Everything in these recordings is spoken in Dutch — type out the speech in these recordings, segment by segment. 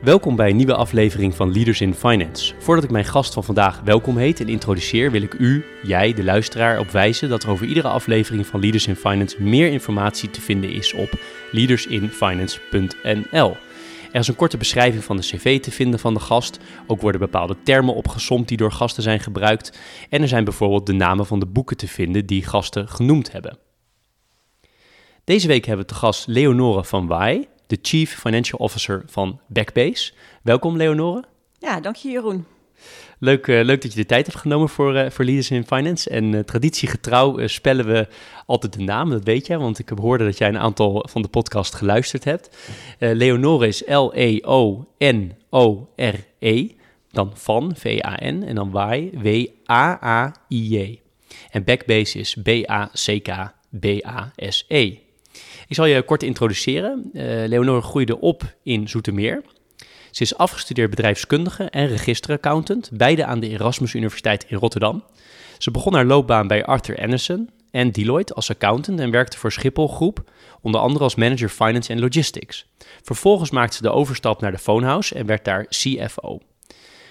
Welkom bij een nieuwe aflevering van Leaders in Finance. Voordat ik mijn gast van vandaag welkom heet en introduceer, wil ik u, jij, de luisteraar, op wijzen dat er over iedere aflevering van Leaders in Finance meer informatie te vinden is op leadersinfinance.nl. Er is een korte beschrijving van de cv te vinden van de gast. Ook worden bepaalde termen opgesomd die door gasten zijn gebruikt. En er zijn bijvoorbeeld de namen van de boeken te vinden die gasten genoemd hebben. Deze week hebben we te gast Leonore van Waai, de Chief Financial Officer van Backbase. Welkom Leonore. Ja, dank je Jeroen. Leuk, uh, leuk dat je de tijd hebt genomen voor, uh, voor Leaders in Finance. En uh, traditiegetrouw spellen we altijd de naam, dat weet je, want ik heb hoorde dat jij een aantal van de podcast geluisterd hebt. Leonore is L-E-O-N-O-R-E, -E, dan van, V-A-N, en dan Waai, W-A-A-I-J. En Backbase is B-A-C-K-B-A-S-E. Ik zal je kort introduceren. Leonore groeide op in Zoetermeer. Ze is afgestudeerd bedrijfskundige en registeraccountant, beide aan de Erasmus Universiteit in Rotterdam. Ze begon haar loopbaan bij Arthur Anderson en Deloitte als accountant en werkte voor Schiphol Groep, onder andere als manager finance en logistics. Vervolgens maakte ze de overstap naar de Phonehouse en werd daar CFO.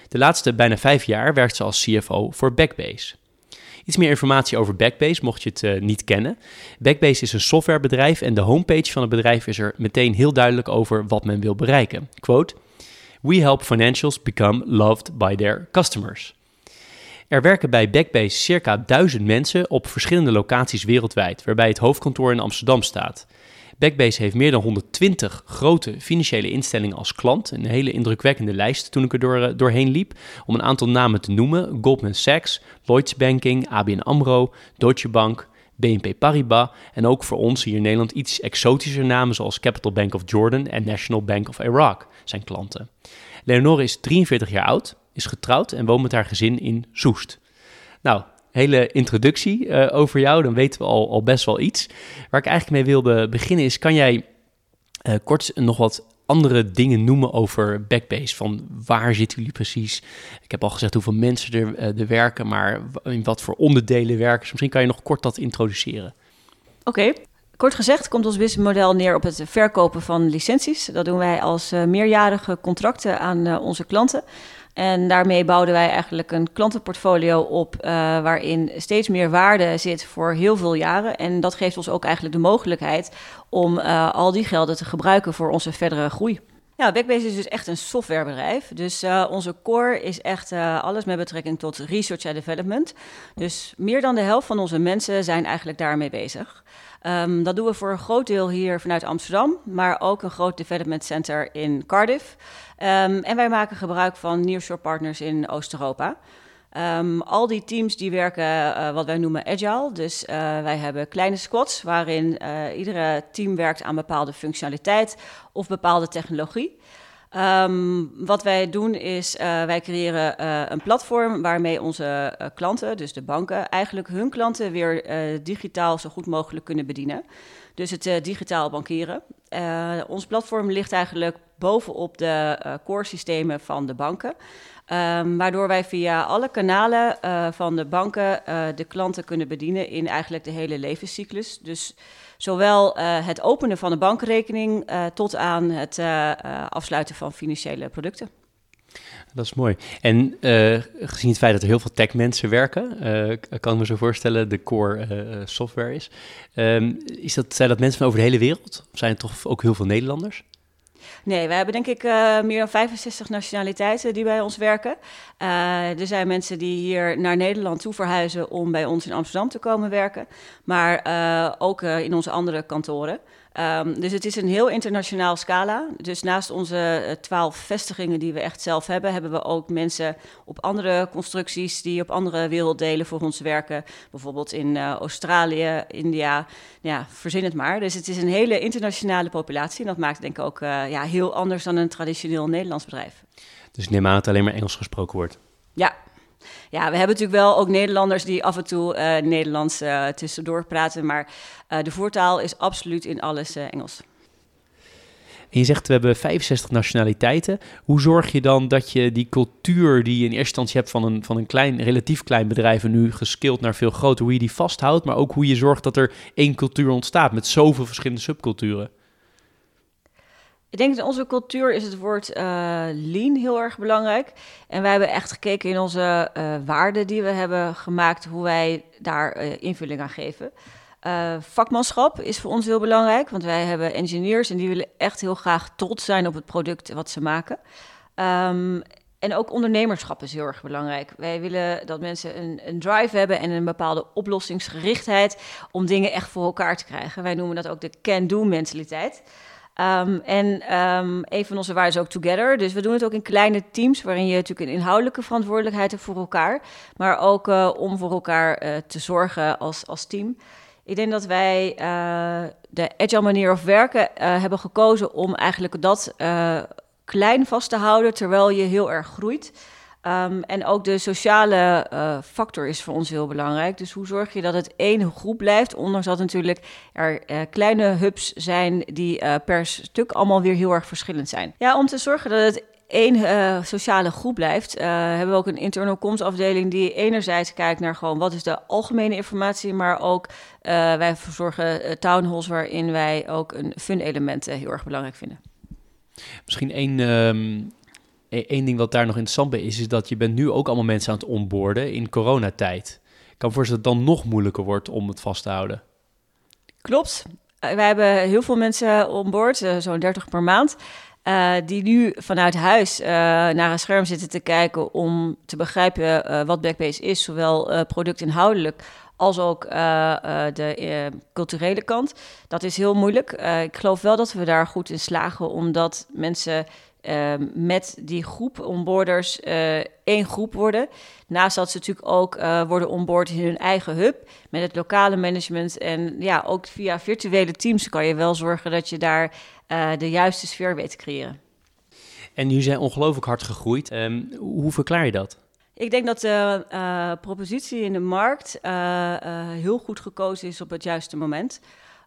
De laatste bijna vijf jaar werkt ze als CFO voor Backbase. Iets meer informatie over Backbase, mocht je het uh, niet kennen. Backbase is een softwarebedrijf en de homepage van het bedrijf is er meteen heel duidelijk over wat men wil bereiken. Quote, We help financials become loved by their customers. Er werken bij Backbase circa 1000 mensen op verschillende locaties wereldwijd, waarbij het hoofdkantoor in Amsterdam staat. Backbase heeft meer dan 120 grote financiële instellingen als klant. Een hele indrukwekkende lijst toen ik er door, doorheen liep. Om een aantal namen te noemen: Goldman Sachs, Lloyds Banking, ABN Amro, Deutsche Bank, BNP Paribas en ook voor ons hier in Nederland iets exotischer namen zoals Capital Bank of Jordan en National Bank of Iraq zijn klanten. Leonore is 43 jaar oud, is getrouwd en woont met haar gezin in Soest. Nou, hele introductie uh, over jou, dan weten we al, al best wel iets. Waar ik eigenlijk mee wilde beginnen is, kan jij uh, kort nog wat andere dingen noemen over Backbase? Van waar zitten jullie precies? Ik heb al gezegd hoeveel mensen er, uh, er werken, maar in wat voor onderdelen werken. Misschien kan je nog kort dat introduceren. Oké. Kort gezegd komt ons businessmodel neer op het verkopen van licenties. Dat doen wij als meerjarige contracten aan onze klanten. En daarmee bouwden wij eigenlijk een klantenportfolio op uh, waarin steeds meer waarde zit voor heel veel jaren. En dat geeft ons ook eigenlijk de mogelijkheid om uh, al die gelden te gebruiken voor onze verdere groei. Ja, Backbase is dus echt een softwarebedrijf. Dus uh, onze core is echt alles met betrekking tot research en development. Dus meer dan de helft van onze mensen zijn eigenlijk daarmee bezig. Um, dat doen we voor een groot deel hier vanuit Amsterdam, maar ook een groot development center in Cardiff. Um, en wij maken gebruik van nearshore partners in Oost-Europa. Um, al die teams die werken uh, wat wij noemen agile. Dus uh, wij hebben kleine squads waarin uh, iedere team werkt aan bepaalde functionaliteit of bepaalde technologie. Um, wat wij doen is, uh, wij creëren uh, een platform waarmee onze uh, klanten, dus de banken, eigenlijk hun klanten weer digitaal zo goed mogelijk kunnen bedienen. Dus het digitaal bankieren. ons platform ligt eigenlijk bovenop de core systemen van de banken. Um, waardoor wij via alle kanalen van de banken de klanten kunnen bedienen in eigenlijk de hele levenscyclus. Dus Zowel uh, het openen van een bankrekening uh, tot aan het uh, afsluiten van financiële producten. Dat is mooi. En gezien het feit dat er heel veel tech-mensen werken, kan ik me zo voorstellen, de core software is. Um, is dat, zijn dat mensen van over de hele wereld? Of zijn het toch ook heel veel Nederlanders? Nee, we hebben denk ik uh, meer dan 65 nationaliteiten die bij ons werken. Uh, er zijn mensen die hier naar Nederland toe verhuizen om bij ons in Amsterdam te komen werken. Maar uh, ook in onze andere kantoren. Ehm, dus het is een heel internationaal scala. Dus naast onze twaalf vestigingen die we echt zelf hebben, hebben we ook mensen op andere constructies die op andere werelddelen voor ons werken. Bijvoorbeeld in Australië, India, ja, verzin het maar. Dus het is een hele internationale populatie. En dat maakt denk ik ook ja, heel anders dan een traditioneel Nederlands bedrijf. Dus neem aan dat het alleen maar Engels gesproken wordt. Ja. Ja, we hebben natuurlijk wel ook Nederlanders die af en toe uh, Nederlands uh, tussendoor praten. Maar uh, de voertaal is absoluut in alles Engels. En je zegt we hebben 65 nationaliteiten. Hoe zorg je dan dat je die cultuur die je in eerste instantie hebt van een, van een klein, relatief klein bedrijf en nu geskild naar veel groter, hoe je die vasthoudt, maar ook hoe je zorgt dat er één cultuur ontstaat met zoveel verschillende subculturen? Ik denk in onze cultuur is het woord uh, lean heel erg belangrijk. En wij hebben echt gekeken in onze uh, waarden die we hebben gemaakt, hoe wij daar uh, invulling aan geven. vakmanschap is voor ons heel belangrijk, want wij hebben engineers en die willen echt heel graag trots zijn op het product wat ze maken. Um, en ook ondernemerschap is heel erg belangrijk. Wij willen dat mensen een, een, drive hebben en een bepaalde oplossingsgerichtheid om dingen echt voor elkaar te krijgen. Wij noemen dat ook de can-do mentaliteit. Um, en um, een van onze waarden is ook together. Dus we doen het ook in kleine teams, waarin je natuurlijk een inhoudelijke verantwoordelijkheid hebt voor elkaar, maar ook uh, om voor elkaar uh, te zorgen als, als team. Ik denk dat wij uh, de agile manier of werken hebben gekozen om eigenlijk dat klein vast te houden, terwijl je heel erg groeit. Um, en ook de sociale uh, factor is voor ons heel belangrijk. Dus hoe zorg je dat het één groep blijft, ondanks dat natuurlijk er uh, kleine hubs zijn die uh, per stuk allemaal weer heel erg verschillend zijn. Ja, om te zorgen dat het één sociale groep blijft, hebben we ook een internal comms afdeling die enerzijds kijkt naar gewoon wat is de algemene informatie, maar ook wij verzorgen townhalls waarin wij ook een fun elementen heel erg belangrijk vinden. Misschien één um, Eén ding wat daar nog interessant bij is, is dat je bent nu ook allemaal mensen aan het onboorden in coronatijd. Ik kan voorstellen dat het dan nog moeilijker wordt om het vast te houden. Klopt. Uh, wij hebben heel veel mensen onboord, uh, zo'n 30 per maand. Uh, die nu vanuit huis naar een scherm zitten te kijken om te begrijpen wat Backbase is, zowel productinhoudelijk als ook de culturele kant. Dat is heel moeilijk. ik geloof wel dat we daar goed in slagen, omdat mensen uh, met die groep onboarders uh, één groep worden. Naast dat ze natuurlijk ook uh, worden onboard in hun eigen hub met het lokale management. En ja, ook via virtuele teams kan je wel zorgen dat je daar uh, de juiste sfeer weet te creëren. En jullie zijn ongelooflijk hard gegroeid. Um, hoe verklaar je dat? Ik denk dat de propositie in de markt heel goed gekozen is op het juiste moment.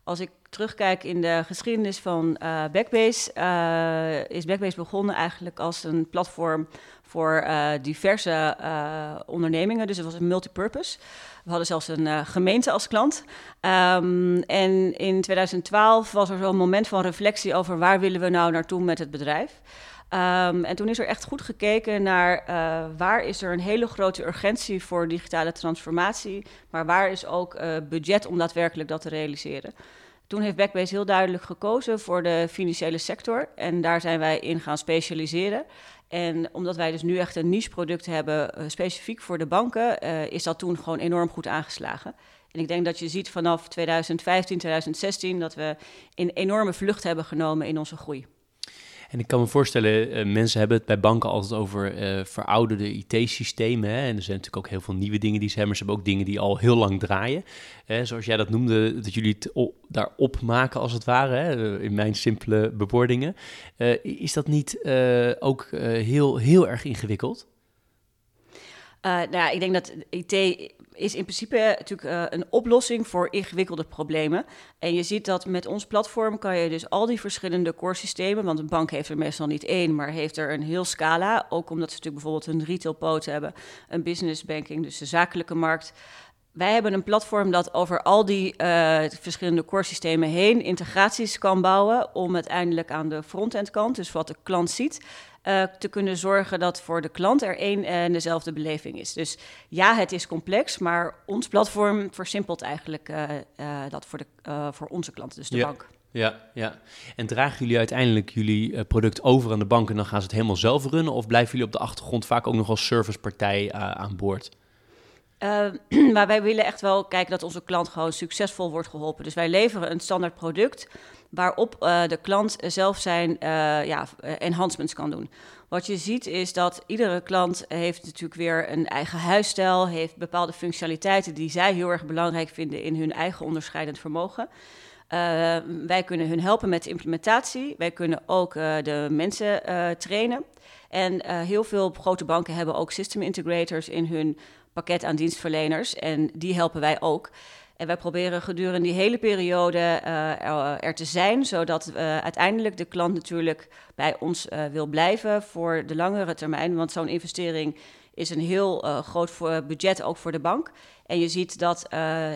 Als ik terugkijk in de geschiedenis van uh, Backbase, uh, is Backbase begonnen eigenlijk als een platform voor uh, diverse ondernemingen. Dus het was een multipurpose. We hadden zelfs een gemeente als klant. Um, en in 2012 was er zo'n moment van reflectie over waar willen we nou naartoe met het bedrijf. Um, en toen is er echt goed gekeken naar waar is er een hele grote urgentie voor digitale transformatie, maar waar is ook budget om daadwerkelijk dat te realiseren. Toen heeft Backbase heel duidelijk gekozen voor de financiële sector en daar zijn wij in gaan specialiseren. En omdat wij dus nu echt een niche product hebben, uh, specifiek voor de banken, is dat toen gewoon enorm goed aangeslagen. En ik denk dat je ziet vanaf 2015, 2016 dat we een enorme vlucht hebben genomen in onze groei. En ik kan me voorstellen, uh, mensen hebben het bij banken altijd over uh, verouderde IT-systemen. En er zijn natuurlijk ook heel veel nieuwe dingen die ze hebben. Maar ze hebben ook dingen die al heel lang draaien. Hè, zoals jij dat noemde, dat jullie het op, daarop maken als het ware, hè, in mijn simpele bewoordingen. Is dat niet ook heel, heel erg ingewikkeld? nou ik denk dat IT is in principe natuurlijk uh, een oplossing voor ingewikkelde problemen. En je ziet dat met ons platform kan je dus al die verschillende core systemen, want een bank heeft er meestal niet één, maar heeft er een heel scala. Ook omdat ze natuurlijk bijvoorbeeld een retail poot hebben, een business banking, dus de zakelijke markt. Wij hebben een platform dat over al die uh, verschillende core systemen heen integraties kan bouwen om uiteindelijk aan de frontend kant, dus wat de klant ziet, uh, te kunnen zorgen dat voor de klant er één en dezelfde beleving is. Dus ja, het is complex, maar ons platform versimpelt eigenlijk uh, uh, dat voor, de, voor onze klanten, dus de ja. bank. Ja, ja. En dragen jullie uiteindelijk jullie product over aan de bank en dan gaan ze het helemaal zelf runnen? Of blijven jullie op de achtergrond vaak ook nog als servicepartij aan boord? maar wij willen echt wel kijken dat onze klant gewoon succesvol wordt geholpen. Dus wij leveren een standaard product waarop de klant zelf zijn ja, enhancements kan doen. Wat je ziet is dat iedere klant heeft natuurlijk weer een eigen huisstijl, heeft bepaalde functionaliteiten die zij heel erg belangrijk vinden in hun eigen onderscheidend vermogen. Uh, wij kunnen hun helpen met de implementatie. Wij kunnen ook uh, de mensen trainen. En heel veel grote banken hebben ook system integrators in hun pakket aan dienstverleners. En die helpen wij ook. En wij proberen gedurende die hele periode uh, er te zijn, zodat uh, uiteindelijk de klant natuurlijk bij ons wil blijven voor de langere termijn. Want zo'n investering is een heel groot budget ook voor de bank. En je ziet dat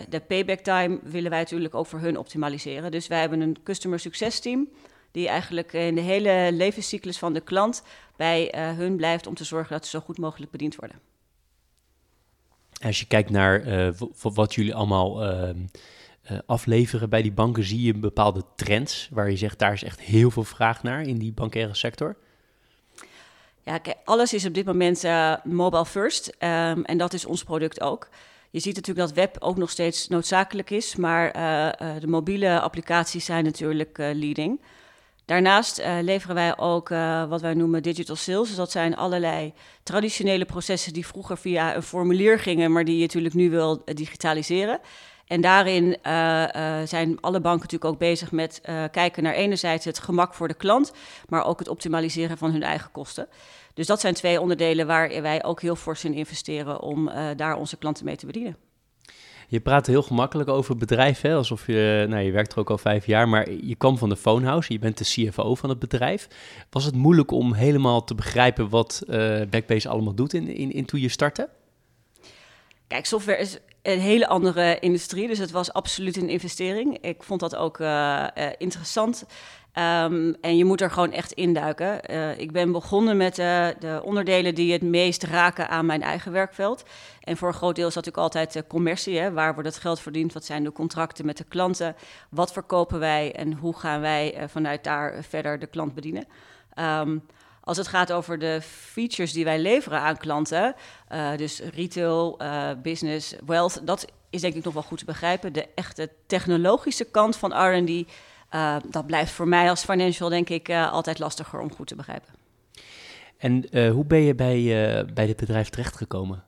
de payback time willen wij natuurlijk ook voor hun optimaliseren. Dus wij hebben een customer success team die eigenlijk in de hele levenscyclus van de klant bij hun blijft om te zorgen dat ze zo goed mogelijk bediend worden. Als je kijkt naar uh, wat jullie allemaal uh, uh, afleveren bij die banken, zie je bepaalde trends waar je zegt daar is echt heel veel vraag naar in die bankaire sector? Ja, kijk, alles is op dit moment uh, mobile first um, en dat is ons product ook. Je ziet natuurlijk dat web ook nog steeds noodzakelijk is, maar de mobiele applicaties zijn natuurlijk leading. Daarnaast uh, leveren wij ook uh, wat wij noemen digital sales. Dus dat zijn allerlei traditionele processen die vroeger via een formulier gingen, maar die je natuurlijk nu wil uh, digitaliseren. En daarin zijn alle banken natuurlijk ook bezig met kijken naar enerzijds het gemak voor de klant, maar ook het optimaliseren van hun eigen kosten. Dus dat zijn twee onderdelen waar wij ook heel fors in investeren om daar onze klanten mee te bedienen. Je praat heel gemakkelijk over hè? alsof je, nou, je werkt er ook al vijf jaar, maar je kwam van de Phonehouse, je bent de CFO van het bedrijf. Was het moeilijk om helemaal te begrijpen wat uh, Backbase allemaal doet in, in, in toen je startte? Kijk, software is een hele andere industrie, dus het was absoluut een investering. Ik vond dat ook uh, uh, interessant. Um, en je moet er gewoon echt induiken. Uh, ik ben begonnen met uh, de onderdelen die het meest raken aan mijn eigen werkveld. En voor een groot deel is dat natuurlijk altijd de commercie. Hè? Waar wordt het geld verdiend? Wat zijn de contracten met de klanten? Wat verkopen wij en hoe gaan wij vanuit daar verder de klant bedienen? Um, als het gaat over de features die wij leveren aan klanten, dus retail, business, wealth, dat is denk ik nog wel goed te begrijpen. De echte technologische kant van R&D uh, dat blijft voor mij als financial, denk ik, uh, altijd lastiger om goed te begrijpen. En uh, hoe ben je bij, bij dit bedrijf terechtgekomen?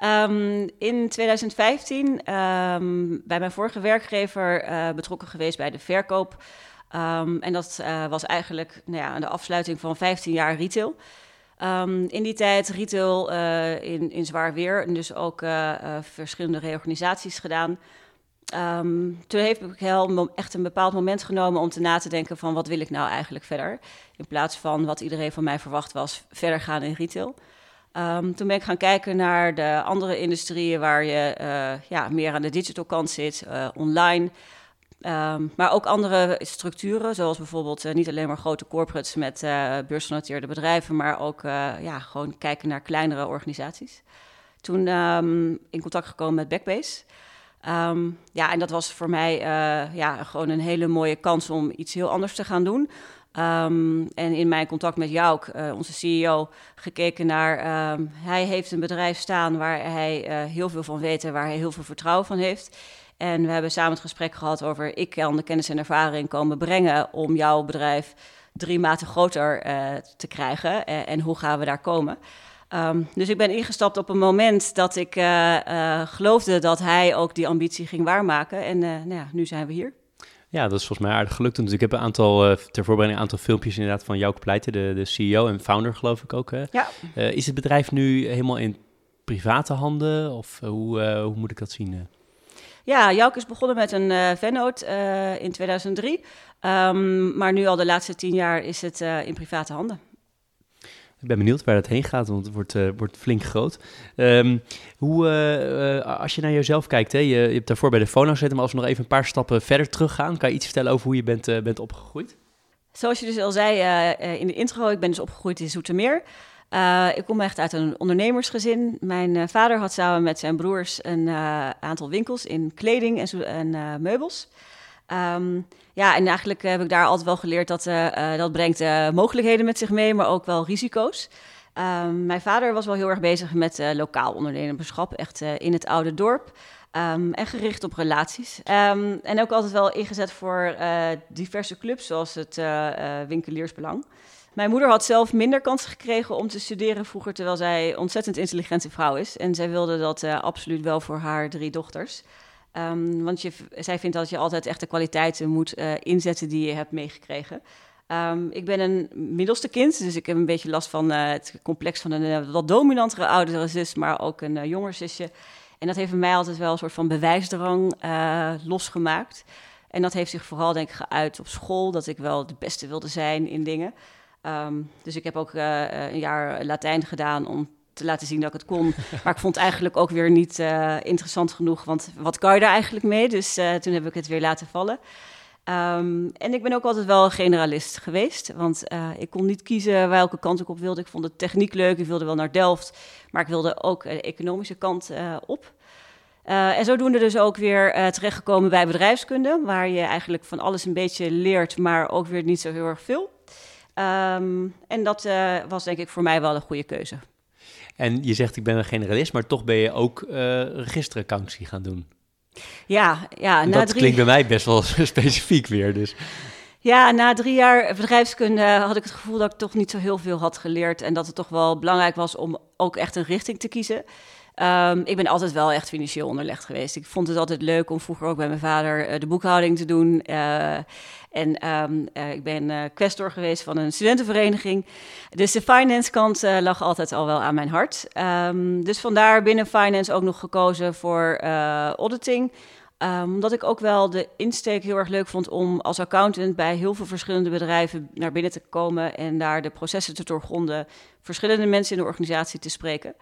um, in 2015 um, bij mijn vorige werkgever betrokken geweest bij de verkoop. Um, en dat was eigenlijk nou ja, de afsluiting van 15 jaar retail. in die tijd retail in, in zwaar weer en dus ook verschillende reorganisaties gedaan. Um, toen heeft ik heel echt een bepaald moment genomen om te na te denken van wat wil ik nou eigenlijk verder. In plaats van wat iedereen van mij verwacht was, verder gaan in retail. Um, toen ben ik gaan kijken naar de andere industrieën waar je uh, ja, meer aan de digital kant zit, uh, online. Um, maar ook andere structuren, zoals bijvoorbeeld uh, niet alleen maar grote corporates met beursgenoteerde bedrijven, maar ook ja, gewoon kijken naar kleinere organisaties. Toen in contact gekomen met Backbase. Um, ja, en dat was voor mij uh, ja, gewoon een hele mooie kans om iets heel anders te gaan doen. Um, en in mijn contact met Jouk, uh, onze CEO, gekeken naar... Um, hij heeft een bedrijf staan waar hij uh, heel veel van weet en waar hij heel veel vertrouwen van heeft. En we hebben samen het gesprek gehad over... ik kan de kennis en ervaring komen brengen om jouw bedrijf drie maten groter te krijgen. en hoe gaan we daar komen? Um, dus ik ben ingestapt op een moment dat ik uh, uh, geloofde dat hij ook die ambitie ging waarmaken. En uh, nou ja, nu zijn we hier. Ja, dat is volgens mij aardig gelukt. Dus ik heb een aantal, ter voorbereiding een aantal filmpjes inderdaad van Jouke Pleiten, de, de CEO en founder geloof ik ook. Hè? Ja. is het bedrijf nu helemaal in private handen of hoe, hoe moet ik dat zien? Ja, Jouke is begonnen met een uh, vennoot in 2003. Um, maar nu al de laatste tien jaar is het in private handen. Ik ben benieuwd waar dat heen gaat, want het wordt, uh, wordt flink groot. Um, hoe, uh, uh, als je naar jezelf kijkt, hè, je, je hebt daarvoor bij de fono gezeten, maar als we nog even een paar stappen verder teruggaan, kan je iets vertellen over hoe je bent, bent opgegroeid? Zoals je dus al zei in de intro, ik ben dus opgegroeid in Zoetermeer. ik kom echt uit een ondernemersgezin. Mijn vader had samen met zijn broers een aantal winkels in kleding en, en meubels. Um, ja, en eigenlijk heb ik daar altijd wel geleerd dat uh, dat brengt uh, mogelijkheden met zich mee, maar ook wel risico's. Ehm, mijn vader was wel heel erg bezig met lokaal ondernemerschap, echt in het oude dorp. Um, en gericht op relaties. Um, en ook altijd wel ingezet voor diverse clubs, zoals het Winkeliersbelang. Mijn moeder had zelf minder kansen gekregen om te studeren vroeger, terwijl zij ontzettend intelligente vrouw is. En zij wilde dat absoluut wel voor haar drie dochters. Um, want je, zij vindt dat je altijd echt de kwaliteiten moet inzetten die je hebt meegekregen. Um, ik ben een middelste kind, dus ik heb een beetje last van uh, het complex van een uh, wat dominantere oudere zus, maar ook een jonger zusje. En dat heeft mij altijd wel een soort van bewijsdrang losgemaakt. En dat heeft zich vooral denk ik geuit op school, dat ik wel de beste wilde zijn in dingen. Um, dus ik heb ook een jaar Latijn gedaan om te laten zien dat ik het kon. Maar ik vond het eigenlijk ook weer niet interessant genoeg, want wat kan je daar eigenlijk mee? Dus toen heb ik het weer laten vallen. Um, en ik ben ook altijd wel een generalist geweest, want uh, ik kon niet kiezen welke kant ik op wilde. Ik vond de techniek leuk, ik wilde wel naar Delft, maar ik wilde ook de economische kant uh, op. Uh, en zodoende dus ook weer terechtgekomen bij bedrijfskunde, waar je eigenlijk van alles een beetje leert, maar ook weer niet zo heel erg veel. Um, en dat was denk ik voor mij wel een goede keuze. En je zegt ik ben een generalist, maar toch ben je ook registeraccountancy gaan doen. Ja, ja. Na dat klinkt bij mij best wel specifiek weer. Dus. Ja, na drie jaar bedrijfskunde had ik het gevoel dat ik toch niet zo heel veel had geleerd. En dat het toch wel belangrijk was om ook echt een richting te kiezen. Um, ik ben altijd wel echt financieel onderlegd geweest. Ik vond het altijd leuk om vroeger ook bij mijn vader uh, de boekhouding te doen. Uh, en um, uh, ik ben questor geweest van een studentenvereniging. Dus de finance kant lag altijd al wel aan mijn hart. Um, dus vandaar binnen finance ook nog gekozen voor auditing. Omdat ik ook wel de insteek heel erg leuk vond om als accountant bij heel veel verschillende bedrijven naar binnen te komen en daar de processen te doorgronden, verschillende mensen in de organisatie te spreken.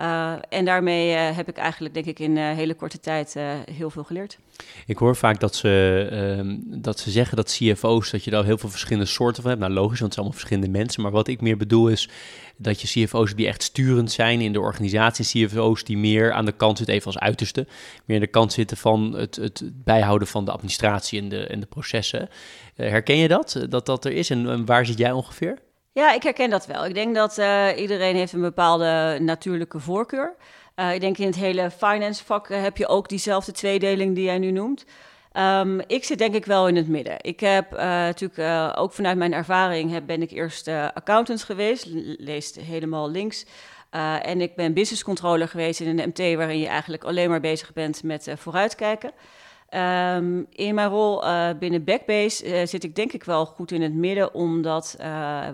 Uh, en daarmee uh, heb ik eigenlijk, denk ik, in uh, hele korte tijd heel veel geleerd. Ik hoor vaak dat ze, ehm, dat ze zeggen dat CFO's, dat je daar heel veel verschillende soorten van hebt. Nou, logisch, want het zijn allemaal verschillende mensen. Maar wat ik meer bedoel is dat je CFO's die echt sturend zijn in de organisatie. CFO's die meer aan de kant zitten, even als uiterste, meer aan de kant zitten van het, het bijhouden van de administratie en de, en de processen. herken je dat, dat dat er is? En waar zit jij ongeveer? Ja, ik herken dat wel. Ik denk dat uh, iedereen heeft een bepaalde natuurlijke voorkeur. Uh, ik denk in het hele finance vak uh, heb je ook diezelfde tweedeling die jij nu noemt. Um, ik zit denk ik wel in het midden. Ik heb natuurlijk ook vanuit mijn ervaring heb, ben ik eerst accountant geweest, leest helemaal links. en ik ben business controller geweest in een MT waarin je eigenlijk alleen maar bezig bent met vooruitkijken. Um, in mijn rol uh, binnen Backbase uh, zit ik denk ik wel goed in het midden, omdat uh,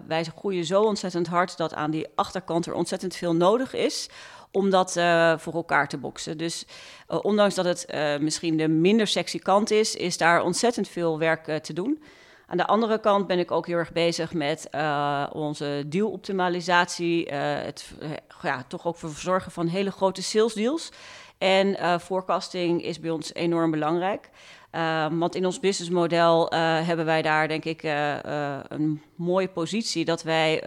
wij groeien zo ontzettend hard dat aan die achterkant er ontzettend veel nodig is om dat voor elkaar te boksen. Dus ondanks dat het misschien de minder sexy kant is, is daar ontzettend veel werk te doen. Aan de andere kant ben ik ook heel erg bezig met onze dealoptimalisatie, het ja, toch ook verzorgen van hele grote sales deals. En uh, forecasting is bij ons enorm belangrijk. Uh, want in ons businessmodel uh, hebben wij daar denk ik een mooie positie dat wij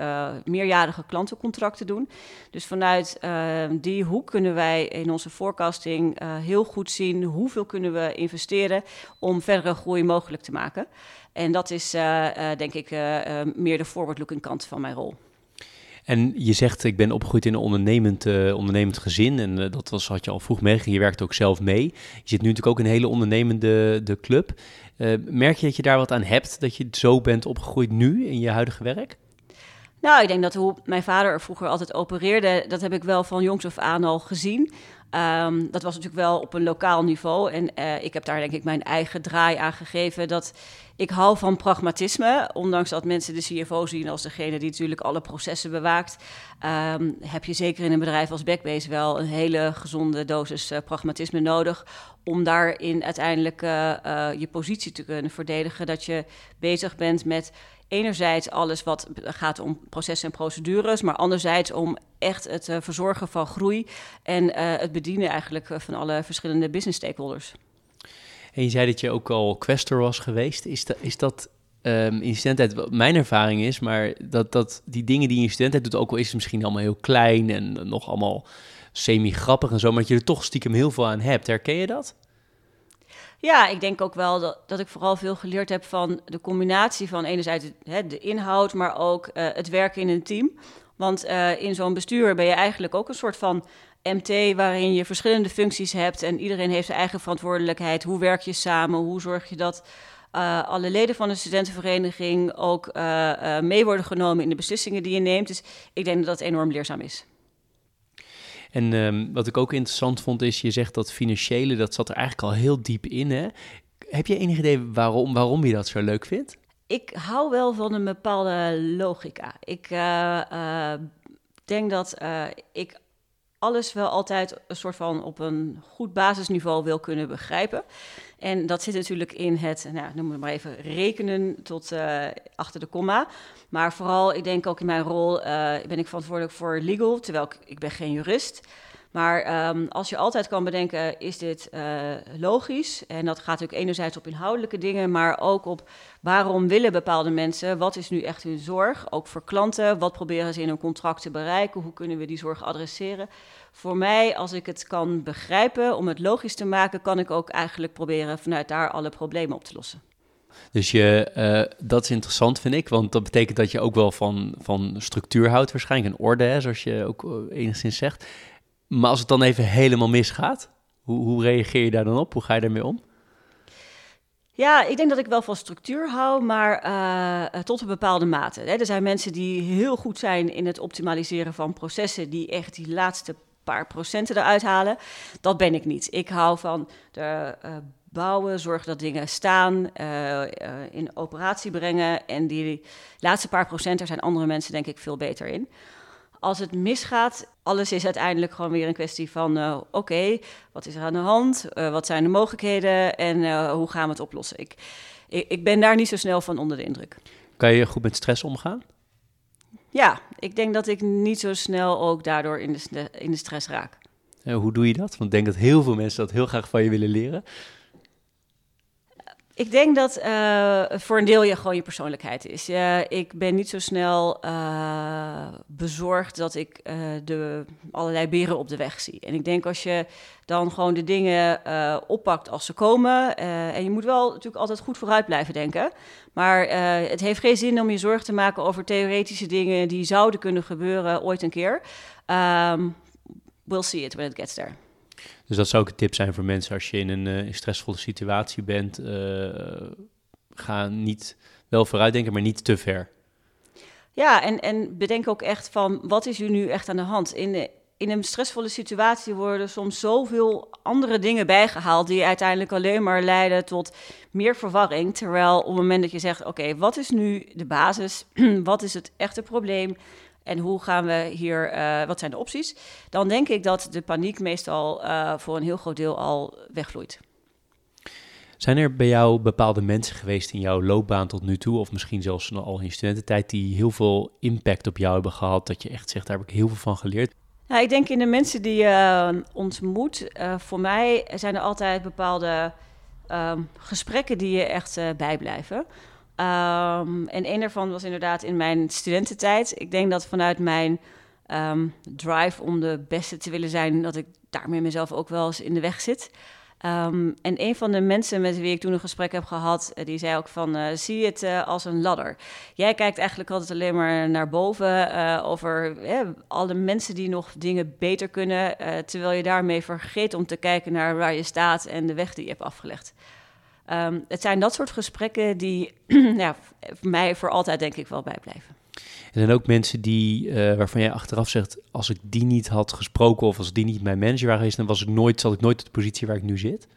meerjarige klantencontracten doen. Dus vanuit die hoek kunnen wij in onze forecasting heel goed zien hoeveel kunnen we investeren om verdere groei mogelijk te maken. En dat is denk ik meer de forward-looking kant van mijn rol. En je zegt, ik ben opgegroeid in een ondernemend, uh, ondernemend gezin. En uh, dat was, had je al vroeg meegekregen. Je werkt ook zelf mee. Je zit nu natuurlijk ook in een hele ondernemende de club. Uh, merk je dat je daar wat aan hebt? Dat je zo bent opgegroeid nu in je huidige werk? Nou, ik denk dat hoe mijn vader er vroeger altijd opereerde, dat heb ik wel van jongs af aan al gezien. Um, dat was natuurlijk wel op een lokaal niveau. En uh, ik heb daar denk ik mijn eigen draai aan gegeven. Dat ik hou van pragmatisme. Ondanks dat mensen de CFO zien als degene die natuurlijk alle processen bewaakt. Um, heb je zeker in een bedrijf als Backbase wel een hele gezonde dosis uh, pragmatisme nodig. Om daarin uiteindelijk uh, je positie te kunnen verdedigen. Dat je bezig bent met enerzijds alles wat gaat om processen en procedures, maar anderzijds om echt het uh, verzorgen van groei en uh, het bedienen eigenlijk van alle verschillende business stakeholders. En je zei dat je ook al questor was geweest. Is, dat, is dat um, in studententijd, mijn ervaring is, maar dat, dat die dingen die je in studententijd doet, ook al is het misschien allemaal heel klein en nog allemaal semi-grappig en zo, maar dat je er toch stiekem heel veel aan hebt. Herken je dat? Ja, ik denk ook wel dat, dat ik vooral veel geleerd heb van de combinatie van enerzijds hè, de inhoud, maar ook uh, het werken in een team Want in zo'n bestuur ben je eigenlijk ook een soort van MT waarin je verschillende functies hebt en iedereen heeft zijn eigen verantwoordelijkheid. Hoe werk je samen? Hoe zorg je dat alle leden van de studentenvereniging ook mee worden genomen in de beslissingen die je neemt? Dus ik denk dat dat enorm leerzaam is. En um, wat ik ook interessant vond is, je zegt dat financiële, dat zat er eigenlijk al heel diep in. Hè? Heb je enig idee waarom, waarom je dat zo leuk vindt? Ik hou wel van een bepaalde logica. Ik uh, uh, denk dat uh, ik alles wel altijd een soort van op een goed basisniveau wil kunnen begrijpen. En dat zit natuurlijk in het, nou, noem het maar even, rekenen tot uh, achter de komma. Maar vooral, ik denk ook in mijn rol, uh, ben ik verantwoordelijk voor legal, terwijl ik, ik ben geen jurist. Maar um, als je altijd kan bedenken, is dit uh, logisch? En dat gaat natuurlijk enerzijds op inhoudelijke dingen, maar ook op waarom willen bepaalde mensen, wat is nu echt hun zorg? Ook voor klanten, wat proberen ze in hun contract te bereiken? Hoe kunnen we die zorg adresseren? Voor mij, als ik het kan begrijpen, om het logisch te maken, kan ik ook eigenlijk proberen vanuit daar alle problemen op te lossen. Dus je, uh, dat is interessant, vind ik, want dat betekent dat je ook wel van, van structuur houdt, waarschijnlijk, en orde, hè, zoals je ook uh, enigszins zegt. Maar als het dan even helemaal misgaat, hoe, hoe reageer je daar dan op? Hoe ga je daarmee om? Ja, ik denk dat ik wel van structuur hou, maar uh, tot een bepaalde mate. Hè. Er zijn mensen die heel goed zijn in het optimaliseren van processen, die echt die laatste paar procenten eruit halen. Dat ben ik niet. Ik hou van de uh, bouwen, zorgen dat dingen staan, uh, in operatie brengen. En die laatste paar procent, daar zijn andere mensen denk ik veel beter in als het misgaat, alles is uiteindelijk gewoon weer een kwestie van: uh, oké, wat is er aan de hand? Uh, wat zijn de mogelijkheden en uh, hoe gaan we het oplossen? Ik, ik, ik, ben daar niet zo snel van onder de indruk. Kan je goed met stress omgaan? Ja, ik denk dat ik niet zo snel ook daardoor in de, in de stress raak. hoe doe je dat? Want ik denk dat heel veel mensen dat heel graag van je willen leren. Ik denk dat uh, voor een deel je gewoon je persoonlijkheid is. Ik ben niet zo snel uh, bezorgd dat ik de, allerlei beren op de weg zie. En ik denk als je dan gewoon de dingen oppakt als ze komen. en je moet wel natuurlijk altijd goed vooruit blijven denken. Maar het heeft geen zin om je zorgen te maken over theoretische dingen die zouden kunnen gebeuren ooit een keer. Um, we'll see it when it gets there. Dus dat zou ook een tip zijn voor mensen als je in een uh, stressvolle situatie bent. Uh, ga niet wel vooruitdenken, maar niet te ver. Ja, en, en bedenk ook echt van wat is er nu echt aan de hand? In, de, in een stressvolle situatie worden soms zoveel andere dingen bijgehaald die uiteindelijk alleen maar leiden tot meer verwarring. Terwijl op het moment dat je zegt, oké, wat is nu de basis? wat is het echte probleem? En hoe gaan we hier, uh, wat zijn de opties? Dan denk ik dat de paniek meestal uh, voor een heel groot deel al wegvloeit. Zijn er bij jou bepaalde mensen geweest in jouw loopbaan tot nu toe, of misschien zelfs al in je studententijd, die heel veel impact op jou hebben gehad? Dat je echt zegt, daar heb ik heel veel van geleerd. Nou, ik denk in de mensen die je uh, ontmoet, voor mij zijn er altijd bepaalde um, gesprekken die je echt bijblijven. Um, en een daarvan was inderdaad in mijn studententijd. Ik denk dat vanuit mijn um, drive om de beste te willen zijn, dat ik daarmee mezelf ook wel eens in de weg zit. Um, en een van de mensen met wie ik toen een gesprek heb gehad, uh, die zei ook van, uh, zie het uh, als een ladder. Jij kijkt eigenlijk altijd alleen maar naar boven over alle mensen die nog dingen beter kunnen, terwijl je daarmee vergeet om te kijken naar waar je staat en de weg die je hebt afgelegd. Um, het zijn dat soort gesprekken die ja, mij voor altijd denk ik wel bijblijven. Er zijn ook mensen die, uh, waarvan jij achteraf zegt, als ik die niet had gesproken of als die niet mijn manager waren geweest, dan was ik nooit, zat ik nooit op de positie waar ik nu zit.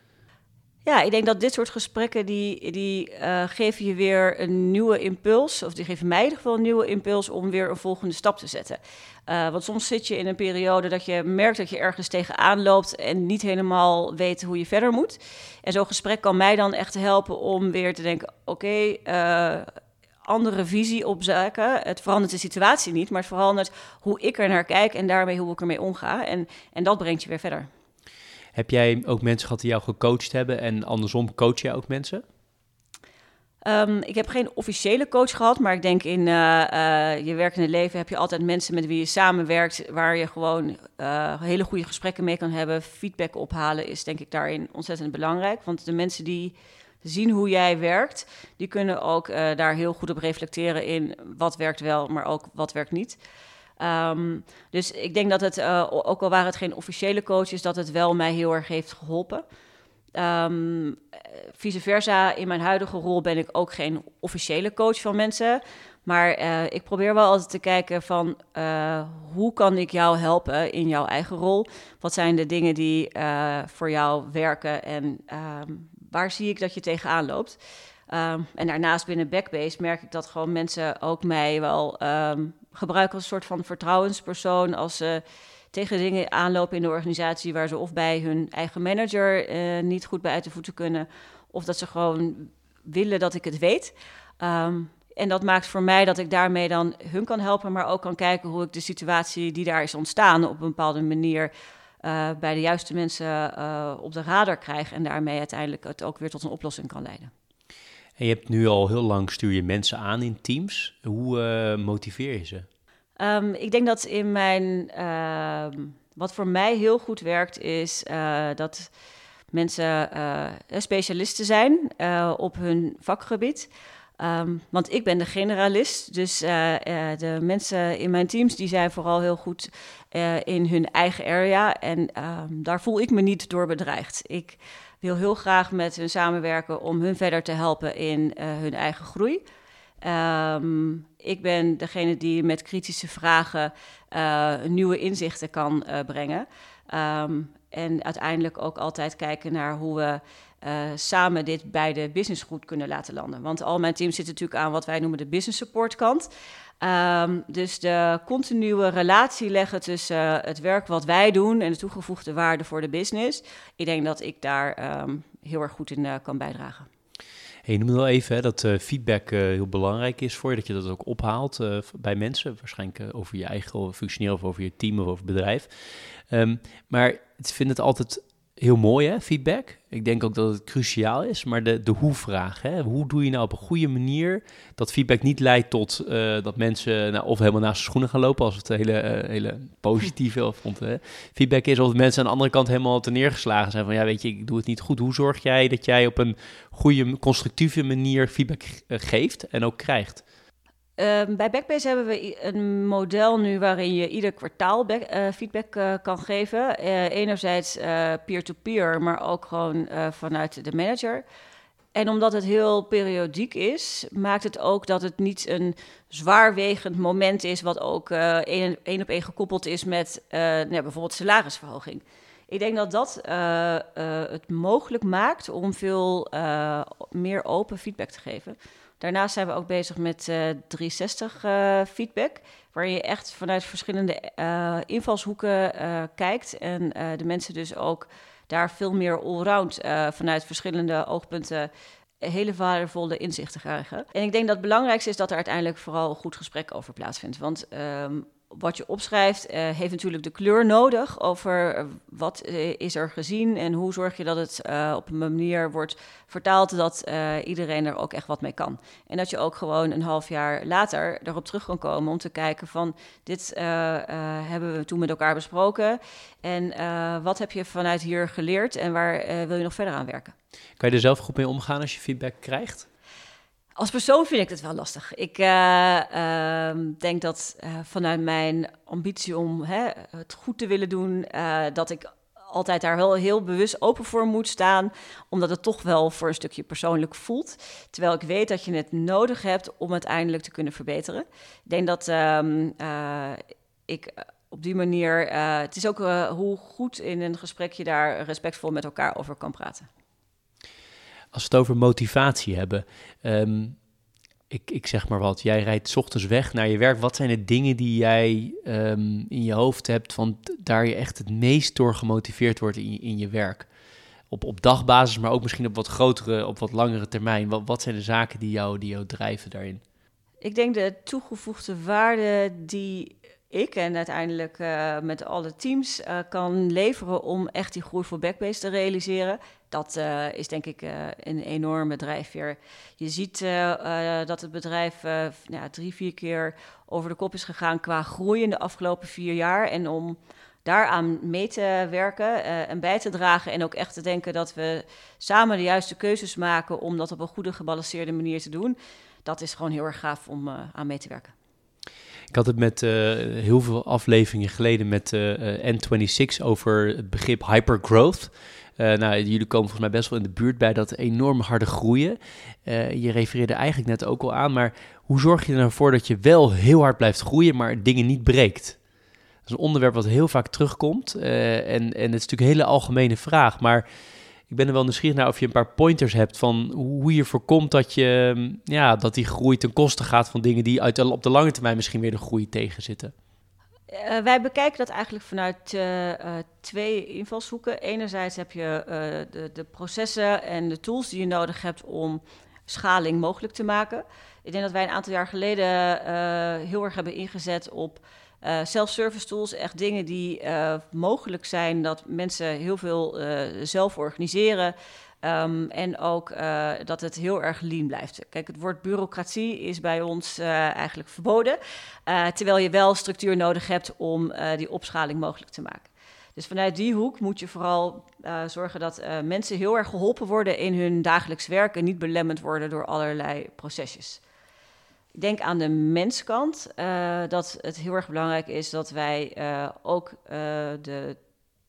Ja, ik denk dat dit soort gesprekken, die, die uh, geven je weer een nieuwe impuls. Of die geven mij in ieder geval een nieuwe impuls om weer een volgende stap te zetten. Uh, want soms zit je in een periode dat je merkt dat je ergens tegenaan loopt en niet helemaal weet hoe je verder moet. En zo'n gesprek kan mij dan echt helpen om weer te denken, oké, uh, andere visie op zaken. Het verandert de situatie niet, maar het verandert hoe ik er naar kijk en daarmee hoe ik ermee omga. En, en dat brengt je weer verder. Heb jij ook mensen gehad die jou gecoacht hebben en andersom coach jij ook mensen? Um, ik heb geen officiële coach gehad, maar ik denk in uh, uh, je werkende leven heb je altijd mensen met wie je samenwerkt, waar je gewoon uh, hele goede gesprekken mee kan hebben. Feedback ophalen is denk ik daarin ontzettend belangrijk, want de mensen die zien hoe jij werkt, die kunnen ook daar heel goed op reflecteren in wat werkt wel, maar ook wat werkt niet. Ehm, dus ik denk dat het, uh, ook al waren het geen officiële coaches, dat het wel mij heel erg heeft geholpen. Um, vice versa, in mijn huidige rol ben ik ook geen officiële coach van mensen. Maar uh, ik probeer wel altijd te kijken van hoe kan ik jou helpen in jouw eigen rol? Wat zijn de dingen die voor jou werken en um, waar zie ik dat je tegenaan loopt? Um, en daarnaast binnen Backbase merk ik dat gewoon mensen ook mij wel gebruiken als een soort van vertrouwenspersoon. Als ze tegen dingen aanlopen in de organisatie waar ze of bij hun eigen manager uh, niet goed bij uit de voeten kunnen, of dat ze gewoon willen dat ik het weet. Um, en dat maakt voor mij dat ik daarmee dan hun kan helpen, maar ook kan kijken hoe ik de situatie die daar is ontstaan op een bepaalde manier uh, bij de juiste mensen uh, op de radar krijg en daarmee uiteindelijk het ook weer tot een oplossing kan leiden. En je hebt nu al heel lang stuur je mensen aan in teams. Hoe uh, motiveer je ze? Um, ik denk dat in mijn. Uh, wat voor mij heel goed werkt, is uh, dat mensen uh, specialisten zijn op hun vakgebied. Um, want ik ben de generalist, dus de mensen in mijn teams die zijn vooral heel goed in hun eigen area. En daar voel ik me niet door bedreigd. Ik wil heel graag met hun samenwerken om hun verder te helpen in hun eigen groei. Um, ik ben degene die met kritische vragen uh, nieuwe inzichten kan uh, brengen. Um, en uiteindelijk ook altijd kijken naar hoe we uh, samen dit bij de business goed kunnen laten landen. Want al mijn team zit natuurlijk aan wat wij noemen de business support kant. Um, dus de continue relatie leggen tussen het werk wat wij doen en de toegevoegde waarde voor de business. Ik denk dat ik daar um, heel erg goed in kan bijdragen. Hey, je noemde wel even hè, dat feedback heel belangrijk is voor je, dat je dat ook ophaalt bij mensen, waarschijnlijk over je eigen functioneel of over je team of over bedrijf. Um, maar ik vind het altijd heel mooi, hè, feedback. Ik denk ook dat het cruciaal is, maar de, de hoe-vraag, hoe doe je nou op een goede manier dat feedback niet leidt tot uh, dat mensen nou, of helemaal naast de schoenen gaan lopen, als het hele, uh, hele positieve vond. Hè. Feedback is of mensen aan de andere kant helemaal te neergeslagen zijn van, ja, weet je, ik doe het niet goed. Hoe zorg jij dat jij op een goede, constructieve manier feedback uh, geeft en ook krijgt? Uh, bij Backbase hebben we een model nu waarin je ieder kwartaal uh, feedback uh, kan geven. Uh, enerzijds peer-to-peer, -peer, maar ook gewoon vanuit de manager. En omdat het heel periodiek is, maakt het ook dat het niet een zwaarwegend moment is, wat ook één op één gekoppeld is met nou, bijvoorbeeld salarisverhoging. Ik denk dat dat het mogelijk maakt om veel meer open feedback te geven. Daarnaast zijn we ook bezig met uh, 360 uh, feedback, waar je echt vanuit verschillende uh, invalshoeken kijkt en de mensen dus ook daar veel meer allround vanuit verschillende oogpunten hele waardevolle inzichten krijgen. En ik denk dat het belangrijkste is dat er uiteindelijk vooral een goed gesprek over plaatsvindt. Want um, wat je opschrijft uh, heeft natuurlijk de kleur nodig over uh, wat uh, is er gezien en hoe zorg je dat het op een manier wordt vertaald dat iedereen er ook echt wat mee kan. En dat je ook gewoon een half jaar later erop terug kan komen om te kijken van dit hebben we toen met elkaar besproken en wat heb je vanuit hier geleerd en waar wil je nog verder aan werken. Kan je er zelf goed mee omgaan als je feedback krijgt? Als persoon vind ik het wel lastig. Ik uh, uh, denk dat uh, vanuit mijn ambitie om hè, het goed te willen doen, eh, dat ik altijd daar wel heel bewust open voor moet staan, omdat het toch wel voor een stukje persoonlijk voelt. Terwijl ik weet dat je het nodig hebt om uiteindelijk te kunnen verbeteren. Ik denk dat ehm, ik op die manier, het is ook hoe goed in een gesprek je daar respectvol met elkaar over kan praten. Als we het over motivatie hebben. Um, ik, ik zeg maar wat, jij rijdt ochtends weg naar je werk. Wat zijn de dingen die jij um, in je hoofd hebt van daar je echt het meest door gemotiveerd wordt in, in je werk? Op, op dagbasis, maar ook misschien op wat grotere, op wat langere termijn. Wat, wat zijn de zaken die jou, die jou drijven daarin? Ik denk de toegevoegde waarde die ik en uiteindelijk uh, met alle teams uh, kan leveren om echt die groei voor Backbase te realiseren. Dat uh, is denk ik een enorme drijfveer. Je ziet dat het bedrijf ja, drie, vier keer over de kop is gegaan qua groei in de afgelopen vier jaar. En om daaraan mee te werken en bij te dragen en ook echt te denken dat we samen de juiste keuzes maken om dat op een goede gebalanceerde manier te doen. Dat is gewoon heel erg gaaf om aan mee te werken. Ik had het met heel veel afleveringen geleden met N26 over het begrip hypergrowth. Nou, jullie komen volgens mij best wel in de buurt bij dat enorm harde groeien. je refereerde eigenlijk net ook al aan, maar hoe zorg je er nou dat je wel heel hard blijft groeien, maar dingen niet breekt? is een onderwerp wat heel vaak terugkomt. En, en het is natuurlijk een hele algemene vraag. Maar ik ben er wel nieuwsgierig naar of je een paar pointers hebt van hoe je voorkomt dat, je, mm, ja, dat die groei ten koste gaat van dingen die uit, op de lange termijn misschien weer de groei tegenzitten. Uh, wij bekijken dat eigenlijk vanuit uh, twee invalshoeken. Enerzijds heb je de, de, processen en de tools die je nodig hebt om schaling mogelijk te maken. Ik denk dat wij een aantal jaar geleden heel erg hebben ingezet op uh, self-service tools, echt dingen die uh, mogelijk zijn dat mensen heel veel uh, zelf organiseren. Um, en ook dat het heel erg lean blijft. Kijk, het woord bureaucratie is bij ons eigenlijk verboden. terwijl je wel structuur nodig hebt om die opschaling mogelijk te maken. Dus vanuit die hoek moet je vooral zorgen dat mensen heel erg geholpen worden in hun dagelijks werk en niet belemmerd worden door allerlei procesjes. Denk aan de menskant uh, dat het heel erg belangrijk is dat wij uh, ook uh, de,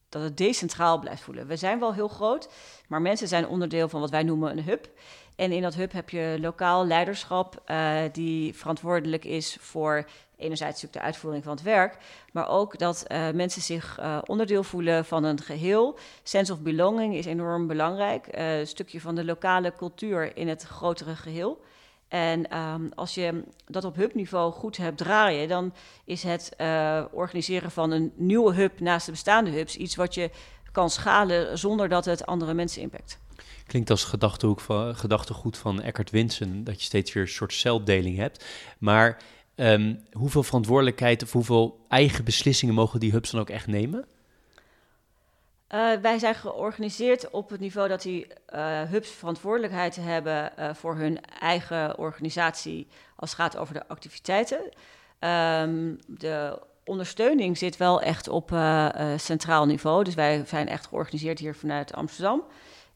dat het decentraal blijft voelen. We zijn wel heel groot, maar mensen zijn onderdeel van wat wij noemen een hub. En in dat hub heb je lokaal leiderschap die verantwoordelijk is voor enerzijds de uitvoering van het werk, maar ook dat mensen zich onderdeel voelen van een geheel. Sense of belonging is enorm belangrijk. een stukje van de lokale cultuur in het grotere geheel. En um, als je dat op hubniveau goed hebt draaien, dan is het uh, organiseren van een nieuwe hub naast de bestaande hubs iets wat je kan schalen zonder dat het andere mensen impact. Klinkt als van, gedachtegoed van Eckhart Winsen, dat je steeds weer een soort celdeling hebt. Maar um, hoeveel verantwoordelijkheid of hoeveel eigen beslissingen mogen die hubs dan ook echt nemen? Uh, wij zijn georganiseerd op het niveau dat die uh, hubs verantwoordelijkheid hebben uh, voor hun eigen organisatie als het gaat over de activiteiten. Um, de ondersteuning zit wel echt op centraal niveau. Dus wij zijn echt georganiseerd hier vanuit Amsterdam.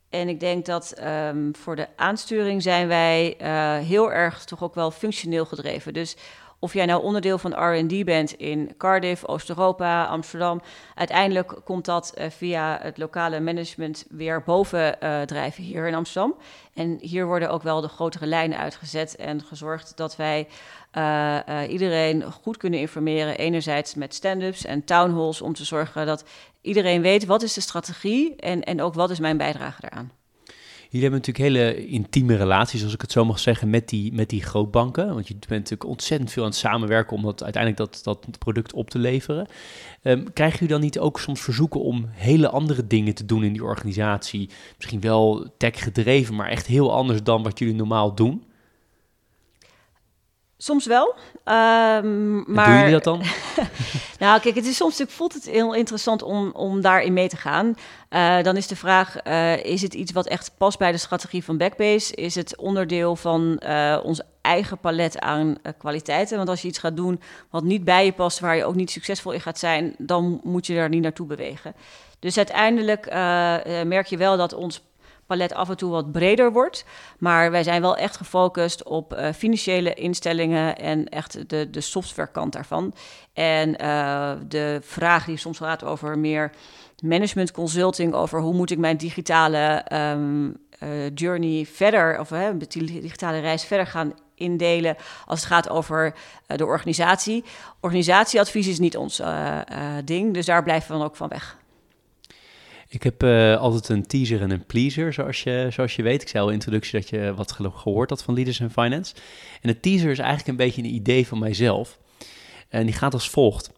En ik denk dat um, voor de aansturing zijn wij heel erg toch ook wel functioneel gedreven. Dus of jij nou onderdeel van RD bent in Cardiff, Oost-Europa, Amsterdam. Uiteindelijk komt dat uh, via het lokale management weer boven uh, drijven hier in Amsterdam. En hier worden ook wel de grotere lijnen uitgezet en gezorgd dat wij uh, iedereen goed kunnen informeren. Enerzijds met stand-ups en townhalls om te zorgen dat iedereen weet wat is de strategie en, en ook wat is mijn bijdrage daaraan. Jullie hebben natuurlijk hele intieme relaties, als ik het zo mag zeggen, met die, met die grootbanken. Want je bent natuurlijk ontzettend veel aan het samenwerken om dat, uiteindelijk dat, dat product op te leveren. Um, krijgen jullie dan niet ook soms verzoeken om hele andere dingen te doen in die organisatie? Misschien wel tech gedreven, maar echt heel anders dan wat jullie normaal doen? Soms wel. Um, maar doe je dat dan? nou, kijk, het is soms natuurlijk voelt het heel interessant om, om daarin mee te gaan. Uh, dan is de vraag: uh, is het iets wat echt past bij de strategie van Backbase? Is het onderdeel van uh, ons eigen palet aan kwaliteiten? Want als je iets gaat doen wat niet bij je past, waar je ook niet succesvol in gaat zijn, dan moet je daar niet naartoe bewegen. Dus uiteindelijk merk je wel dat ons palet af en toe wat breder wordt. Maar wij zijn wel echt gefocust op uh, financiële instellingen en echt de, de softwarekant daarvan. En uh, de vraag die soms gaat over meer management consulting, over hoe moet ik mijn digitale um, uh, journey verder, of uh, digitale reis verder gaan indelen als het gaat over de organisatie. Organisatieadvies is niet ons ding, dus daar blijven we dan ook van weg. Ik heb uh, altijd een teaser en een pleaser, zoals je, zoals je weet. Ik zei al in introductie dat je wat gehoord had van Leaders in Finance. En de teaser is eigenlijk een beetje een idee van mijzelf. En die gaat als volgt.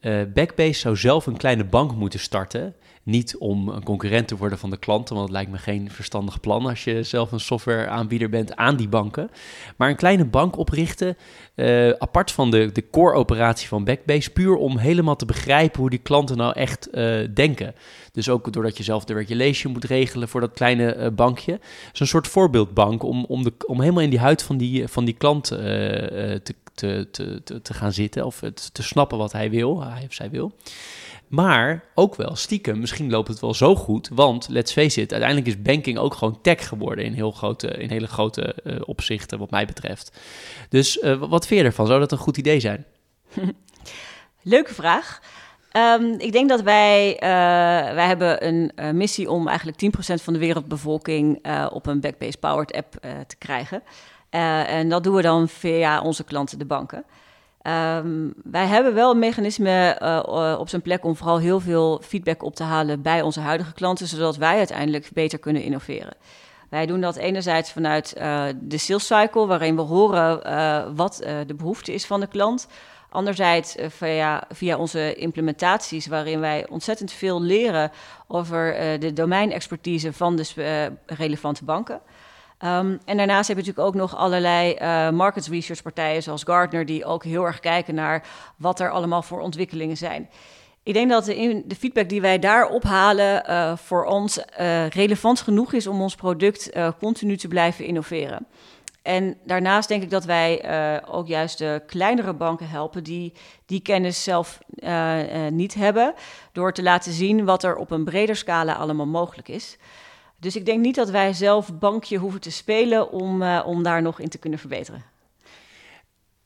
Uh, Backbase zou zelf een kleine bank moeten starten niet om een concurrent te worden van de klanten, want het lijkt me geen verstandig plan als je zelf een softwareaanbieder bent aan die banken. Maar een kleine bank oprichten, uh, apart van de, de core-operatie van Backbase, puur om helemaal te begrijpen hoe die klanten nou echt uh, denken. Dus ook doordat je zelf de regulation moet regelen voor dat kleine uh, bankje. Een soort voorbeeldbank om, om, de, om helemaal in die huid van die, van die klant te, te, te, te, gaan zitten of te, te snappen wat hij wil, hij of zij wil. Maar ook wel stiekem, misschien loopt het wel zo goed. Want let's face it, uiteindelijk is banking ook gewoon tech geworden in, heel grote, in hele grote uh, opzichten, wat mij betreft. Dus uh, wat vind je ervan? Zou dat een goed idee zijn? Leuke vraag. Ehm, ik denk dat wij, uh, wij hebben een missie om eigenlijk 10% van de wereldbevolking op een Backbase Powered app te krijgen. en dat doen we dan via onze klanten, de banken. Um, wij hebben wel een mechanisme op zijn plek om vooral heel veel feedback op te halen bij onze huidige klanten, zodat wij uiteindelijk beter kunnen innoveren. Wij doen dat enerzijds vanuit de sales cycle, waarin we horen wat de behoefte is van de klant. Anderzijds via, via onze implementaties, waarin wij ontzettend veel leren over de domeinexpertise van de relevante banken. Um, en daarnaast heb je natuurlijk ook nog allerlei market research partijen zoals Gartner, die ook heel erg kijken naar wat er allemaal voor ontwikkelingen zijn. Ik denk dat de, de feedback die wij daar ophalen voor ons relevant genoeg is om ons product continu te blijven innoveren. En daarnaast denk ik dat wij uh, ook juist de kleinere banken helpen die die kennis zelf uh, uh, niet hebben, door te laten zien wat er op een breder scala allemaal mogelijk is. Dus ik denk niet dat wij zelf bankje hoeven te spelen om, om daar nog in te kunnen verbeteren.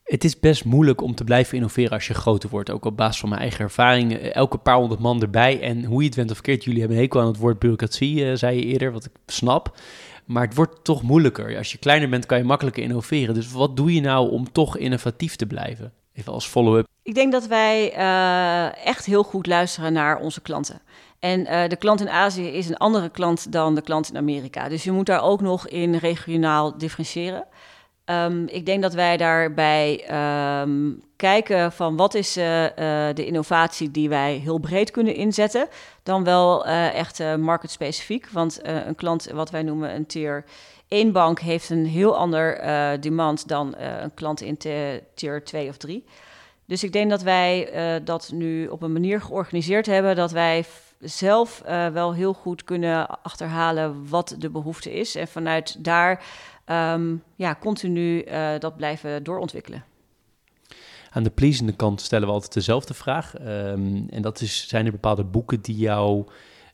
Het is best moeilijk om te blijven innoveren als je groter wordt. Ook op basis van mijn eigen ervaring. Elke paar honderd man erbij. En hoe je het went of verkeerd, jullie hebben een hekel aan het woord bureaucratie, zei je eerder, wat ik snap. Maar het wordt toch moeilijker. Als je kleiner bent, kan je makkelijker innoveren. Dus wat doe je nou om toch innovatief te blijven? Even als follow-up. Ik denk dat wij uh, echt heel goed luisteren naar onze klanten. En uh, de klant in Azië is een andere klant dan de klant in Amerika. Dus je moet daar ook nog in regionaal differentiëren. Um, ik denk dat wij daarbij um, kijken van wat is uh, uh, de innovatie die wij heel breed kunnen inzetten, dan wel echt market specifiek. Want een klant, wat wij noemen een tier 1 bank, heeft een heel ander demand dan een klant in tier 2 of 3. Dus ik denk dat wij dat nu op een manier georganiseerd hebben dat wij zelf wel heel goed kunnen achterhalen wat de behoefte is. En vanuit daar um, ja, continu uh, dat blijven doorontwikkelen. Aan de pleasende kant stellen we altijd dezelfde vraag. Um, en dat is, zijn er bepaalde boeken die jou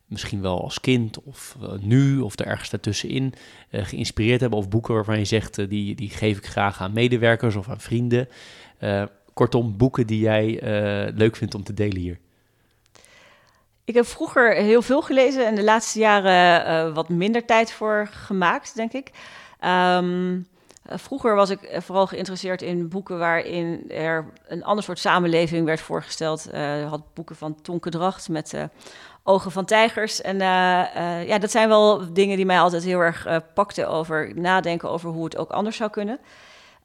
misschien wel als kind of uh, nu of er ergens daartussenin geïnspireerd hebben? Of boeken waarvan je zegt, die, die geef ik graag aan medewerkers of aan vrienden. kortom, boeken die jij leuk vindt om te delen hier. Ik heb vroeger heel veel gelezen en de laatste jaren wat minder tijd voor gemaakt, denk ik. Um, vroeger was ik vooral geïnteresseerd in boeken waarin er een ander soort samenleving werd voorgesteld. Uh, had boeken van Tonke Dracht met uh, Ogen van Tijgers. En ja, dat zijn wel dingen die mij altijd heel erg pakten over nadenken over hoe het ook anders zou kunnen.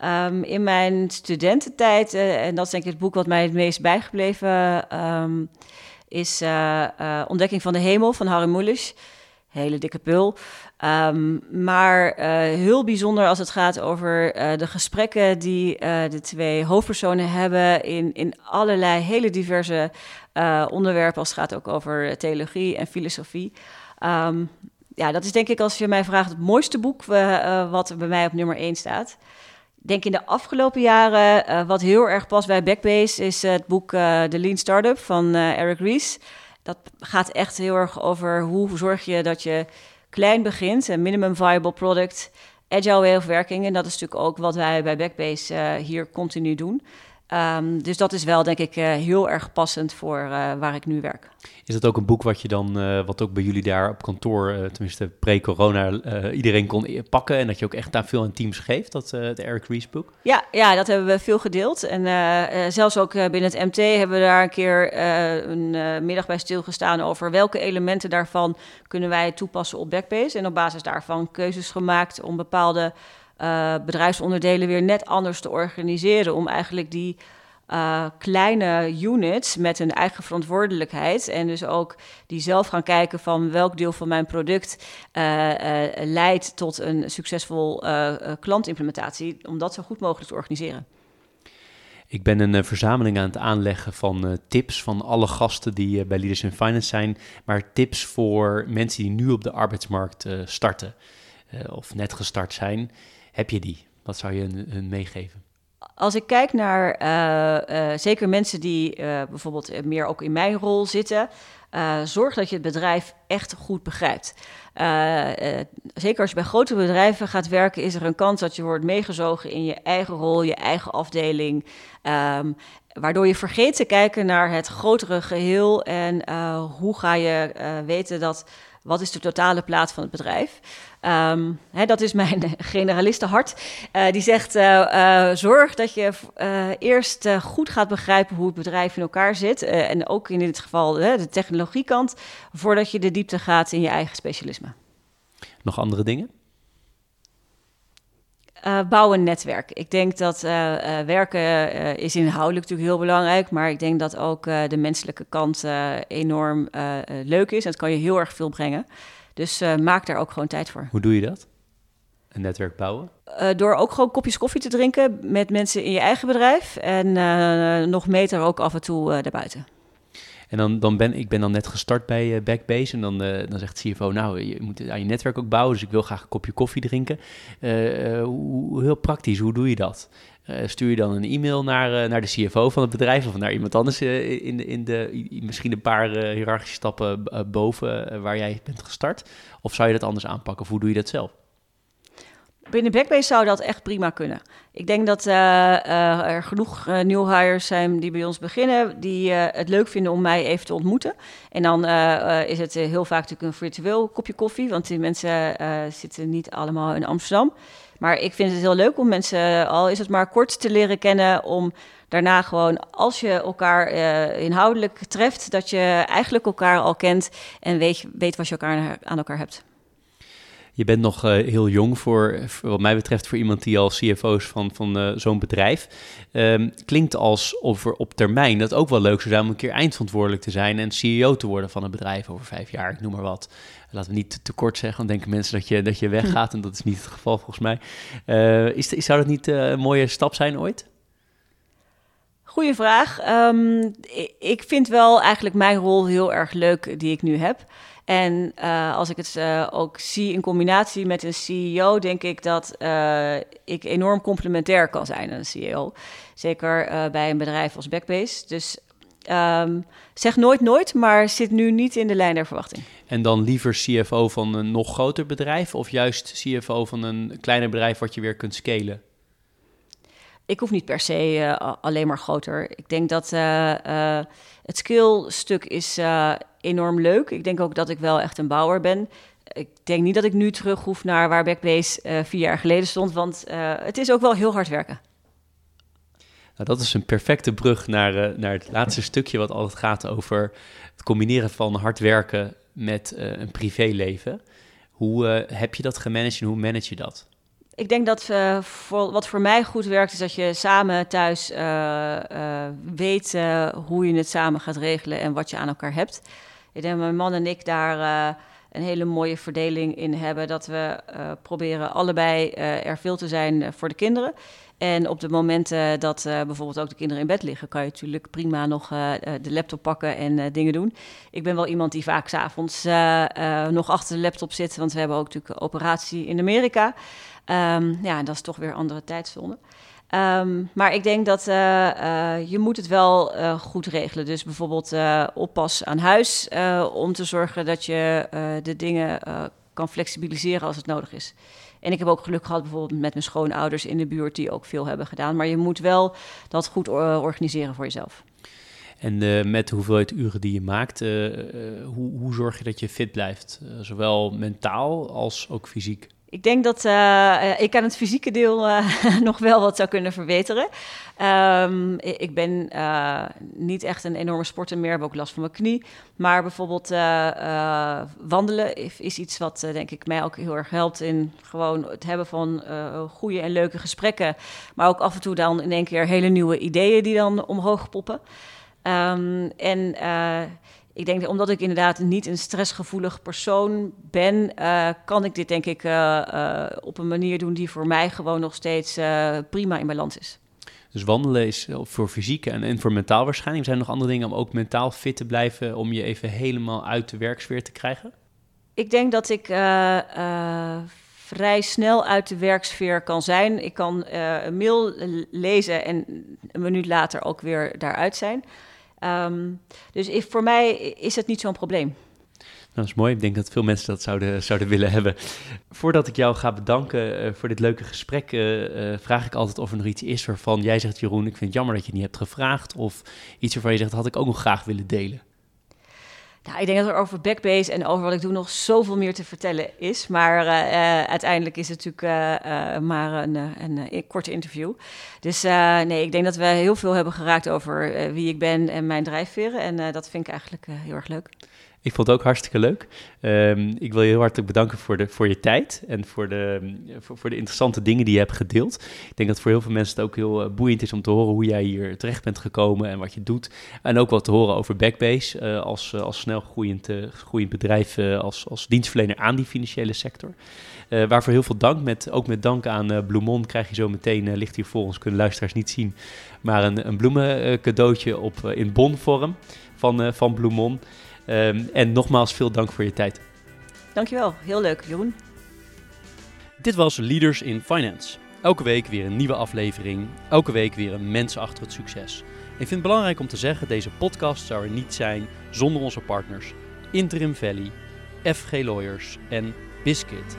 Um, in mijn studententijd, en dat is denk ik het boek wat mij het meest bijgebleven um, is Ontdekking van de Hemel van Harry Mulisch hele dikke pul. Um, maar uh, heel bijzonder als het gaat over de gesprekken die de twee hoofdpersonen hebben in, in allerlei hele diverse onderwerpen. Als het gaat ook over theologie en filosofie. Um, ja, dat is denk ik als je mij vraagt het mooiste boek wat bij mij op nummer 1 staat. Denk in de afgelopen jaren, wat heel erg past bij Backbase, is het boek The Lean Startup van Eric Ries dat gaat echt heel erg over hoe zorg je dat je klein begint, een minimum viable product, agile way of working. En dat is natuurlijk ook wat wij bij Backbase hier continu doen. Um, dus dat is wel, denk ik, uh, heel erg passend voor uh, waar ik nu werk. Is dat ook een boek wat je dan, uh, wat ook bij jullie daar op kantoor, tenminste pre-corona, iedereen kon pakken en dat je ook echt daar veel aan teams geeft, dat het Eric Ries boek? Ja, ja, dat hebben we veel gedeeld. En zelfs ook binnen het MT hebben we daar een keer een middag bij stilgestaan over welke elementen daarvan kunnen wij toepassen op Backbase. En op basis daarvan keuzes gemaakt om bepaalde uh, bedrijfsonderdelen weer net anders te organiseren. Om eigenlijk die uh, kleine units met een eigen verantwoordelijkheid. En dus ook die zelf gaan kijken van welk deel van mijn product uh, leidt tot een succesvol klantimplementatie. Om dat zo goed mogelijk te organiseren. Ik ben een verzameling aan het aanleggen van tips van alle gasten die bij Leaders in Finance zijn. Maar tips voor mensen die nu op de arbeidsmarkt starten of net gestart zijn. Heb je die? Wat zou je hun, meegeven? Als ik kijk naar uh, uh, zeker mensen die uh, bijvoorbeeld meer ook in mijn rol zitten, zorg dat je het bedrijf echt goed begrijpt. zeker als je bij grote bedrijven gaat werken, is er een kans dat je wordt meegezogen in je eigen rol, je eigen afdeling. Um, waardoor je vergeet te kijken naar het grotere geheel en hoe ga je weten dat wat is de totale plaats van het bedrijf? Um, hè, dat is mijn generalistenhart. Uh, die zegt: uh, uh, zorg dat je eerst goed gaat begrijpen hoe het bedrijf in elkaar zit. en ook in dit geval de technologiekant, voordat je de diepte gaat in je eigen specialisme. Nog andere dingen? Uh, bouw een netwerk. Ik denk dat uh, uh, werken is inhoudelijk natuurlijk heel belangrijk, maar ik denk dat ook de menselijke kant enorm leuk is. En dat kan je heel erg veel brengen. Dus maak daar ook gewoon tijd voor. Hoe doe je dat? Een netwerk bouwen? door ook gewoon kopjes koffie te drinken met mensen in je eigen bedrijf. En nog meter ook af en toe daarbuiten. En dan, dan ben ik ben dan net gestart bij uh, Backbase. En dan, uh, dan zegt CFO, nou, je moet aan je netwerk ook bouwen. Dus ik wil graag een kopje koffie drinken. Uh, hoe, heel praktisch, hoe doe je dat? stuur je dan een e-mail naar, naar de CFO van het bedrijf of naar iemand anders in, de, in de, misschien een paar hiërarchische stappen boven waar jij bent gestart? Of zou je dat anders aanpakken? Of hoe doe je dat zelf? Binnen Backbase zou dat echt prima kunnen. Ik denk dat uh, uh, er genoeg uh, new hires zijn die bij ons beginnen, die het leuk vinden om mij even te ontmoeten. En dan is het heel vaak natuurlijk een virtueel kopje koffie, want die mensen zitten niet allemaal in Amsterdam. Maar ik vind het heel leuk om mensen, al is het maar kort, te leren kennen, om daarna gewoon, als je elkaar inhoudelijk treft, dat je eigenlijk elkaar al kent en weet, weet wat je elkaar aan elkaar hebt. Je bent nog uh, heel jong voor, wat mij betreft, voor iemand die al CFO is van, van uh, zo'n bedrijf. Um, klinkt alsof er op termijn dat ook wel leuk zou zijn om een keer eindverantwoordelijk te zijn en CEO te worden van een bedrijf over vijf jaar, ik noem maar wat. Laten we niet te, kort zeggen, dan denken mensen dat je, dat je weggaat en dat is niet het geval volgens mij. Uh, is, zou dat niet een mooie stap zijn ooit? Goeie vraag. Um, ik vind wel eigenlijk mijn rol heel erg leuk die ik nu heb. En uh, als ik het uh, ook zie in combinatie met een CEO, denk ik dat uh, ik enorm complementair kan zijn aan een CEO. Zeker bij een bedrijf als Backbase. Dus um, zeg nooit nooit, maar zit nu niet in de lijn der verwachting. En dan liever CFO van een nog groter bedrijf of juist CFO van een kleiner bedrijf wat je weer kunt scalen? Ik hoef niet per se alleen maar groter. Ik denk dat het skillstuk is enorm leuk. Ik denk ook dat ik wel echt een bouwer ben. Ik denk niet dat ik nu terug hoef naar waar Backbase uh, vier jaar geleden stond, want uh, het is ook wel heel hard werken. Nou, dat is een perfecte brug naar, uh, naar het laatste stukje, wat altijd gaat over het combineren van hard werken met een privéleven. Hoe heb je dat gemanaged en hoe manage je dat? Ik denk dat uh, voor, wat voor mij goed werkt, is dat je samen thuis uh, uh, weet hoe je het samen gaat regelen en wat je aan elkaar hebt. Ik denk dat mijn man en ik daar een hele mooie verdeling in hebben. Dat we proberen allebei er veel te zijn voor de kinderen. En op de momenten dat bijvoorbeeld ook de kinderen in bed liggen, kan je natuurlijk prima nog de laptop pakken en dingen doen. Ik ben wel iemand die vaak s'avonds nog achter de laptop zit, want we hebben ook natuurlijk een operatie in Amerika. Um, ja, dat is toch weer andere tijdzone. Um, maar ik denk dat uh, uh, je moet het wel uh, goed regelen. Dus bijvoorbeeld oppas aan huis om te zorgen dat je de dingen kan flexibiliseren als het nodig is. En ik heb ook geluk gehad bijvoorbeeld met mijn schoonouders in de buurt die ook veel hebben gedaan. Maar je moet wel dat goed organiseren voor jezelf. En met de hoeveelheid uren die je maakt, hoe, hoe, zorg je dat je fit blijft? zowel mentaal als ook fysiek? Ik denk dat uh, ik aan het fysieke deel uh, nog wel wat zou kunnen verbeteren. Um, ik ben niet echt een enorme sporter meer, heb ook last van mijn knie. Maar bijvoorbeeld wandelen is, iets wat denk ik mij ook heel erg helpt in gewoon het hebben van goede en leuke gesprekken. Maar ook af en toe dan in één keer hele nieuwe ideeën die dan omhoog poppen. Um, en ik denk, omdat ik inderdaad niet een stressgevoelig persoon ben, uh, kan ik dit denk ik uh, uh, op een manier doen die voor mij gewoon nog steeds prima in balans is. Dus wandelen is voor fysiek en, en voor mentaal waarschijnlijk. Zijn er nog andere dingen om ook mentaal fit te blijven, om je even helemaal uit de werksfeer te krijgen? Ik denk dat ik vrij snel uit de werksfeer kan zijn. Ik kan een mail lezen en een minuut later ook weer daaruit zijn. Ehm, dus voor mij is het niet zo'n probleem. Dat is mooi. Ik denk dat veel mensen dat zouden, zouden willen hebben. Voordat ik jou ga bedanken uh, voor dit leuke gesprek, uh, uh, vraag ik altijd of er nog iets is waarvan jij zegt, Jeroen, ik vind het jammer dat je het niet hebt gevraagd. Of iets waarvan je zegt, dat had ik ook nog graag willen delen. Nou, ik denk dat er over Backbase en over wat ik doe nog zoveel meer te vertellen is. Maar uh, uiteindelijk is het natuurlijk uh, maar een, een, een, korte interview. Dus nee, ik denk dat we heel veel hebben geraakt over wie ik ben en mijn drijfveren. En dat vind ik eigenlijk heel erg leuk. Ik vond het ook hartstikke leuk. Um, ik wil je heel hartelijk bedanken voor, de, voor je tijd en voor de, voor, de interessante dingen die je hebt gedeeld. Ik denk dat voor heel veel mensen het ook heel uh, boeiend is om te horen hoe jij hier terecht bent gekomen en wat je doet. En ook wat te horen over Backbase uh, als, uh, als snel groeiend, groeiend bedrijf als, als dienstverlener aan die financiële sector. waarvoor heel veel dank. Met, ook met dank aan Bloemon krijg je zo meteen, ligt hier voor ons, kunnen luisteraars niet zien, maar een, een bloemencadeautje op, in bonvorm van, van Bloemon. Um, en nogmaals veel dank voor je tijd. Dankjewel, heel leuk Jeroen. Dit was Leaders in Finance. Elke week weer een nieuwe aflevering, elke week weer een mens achter het succes. Ik vind het belangrijk om te zeggen, deze podcast zou er niet zijn zonder onze partners Interim Valley, FG Lawyers en Biscuit.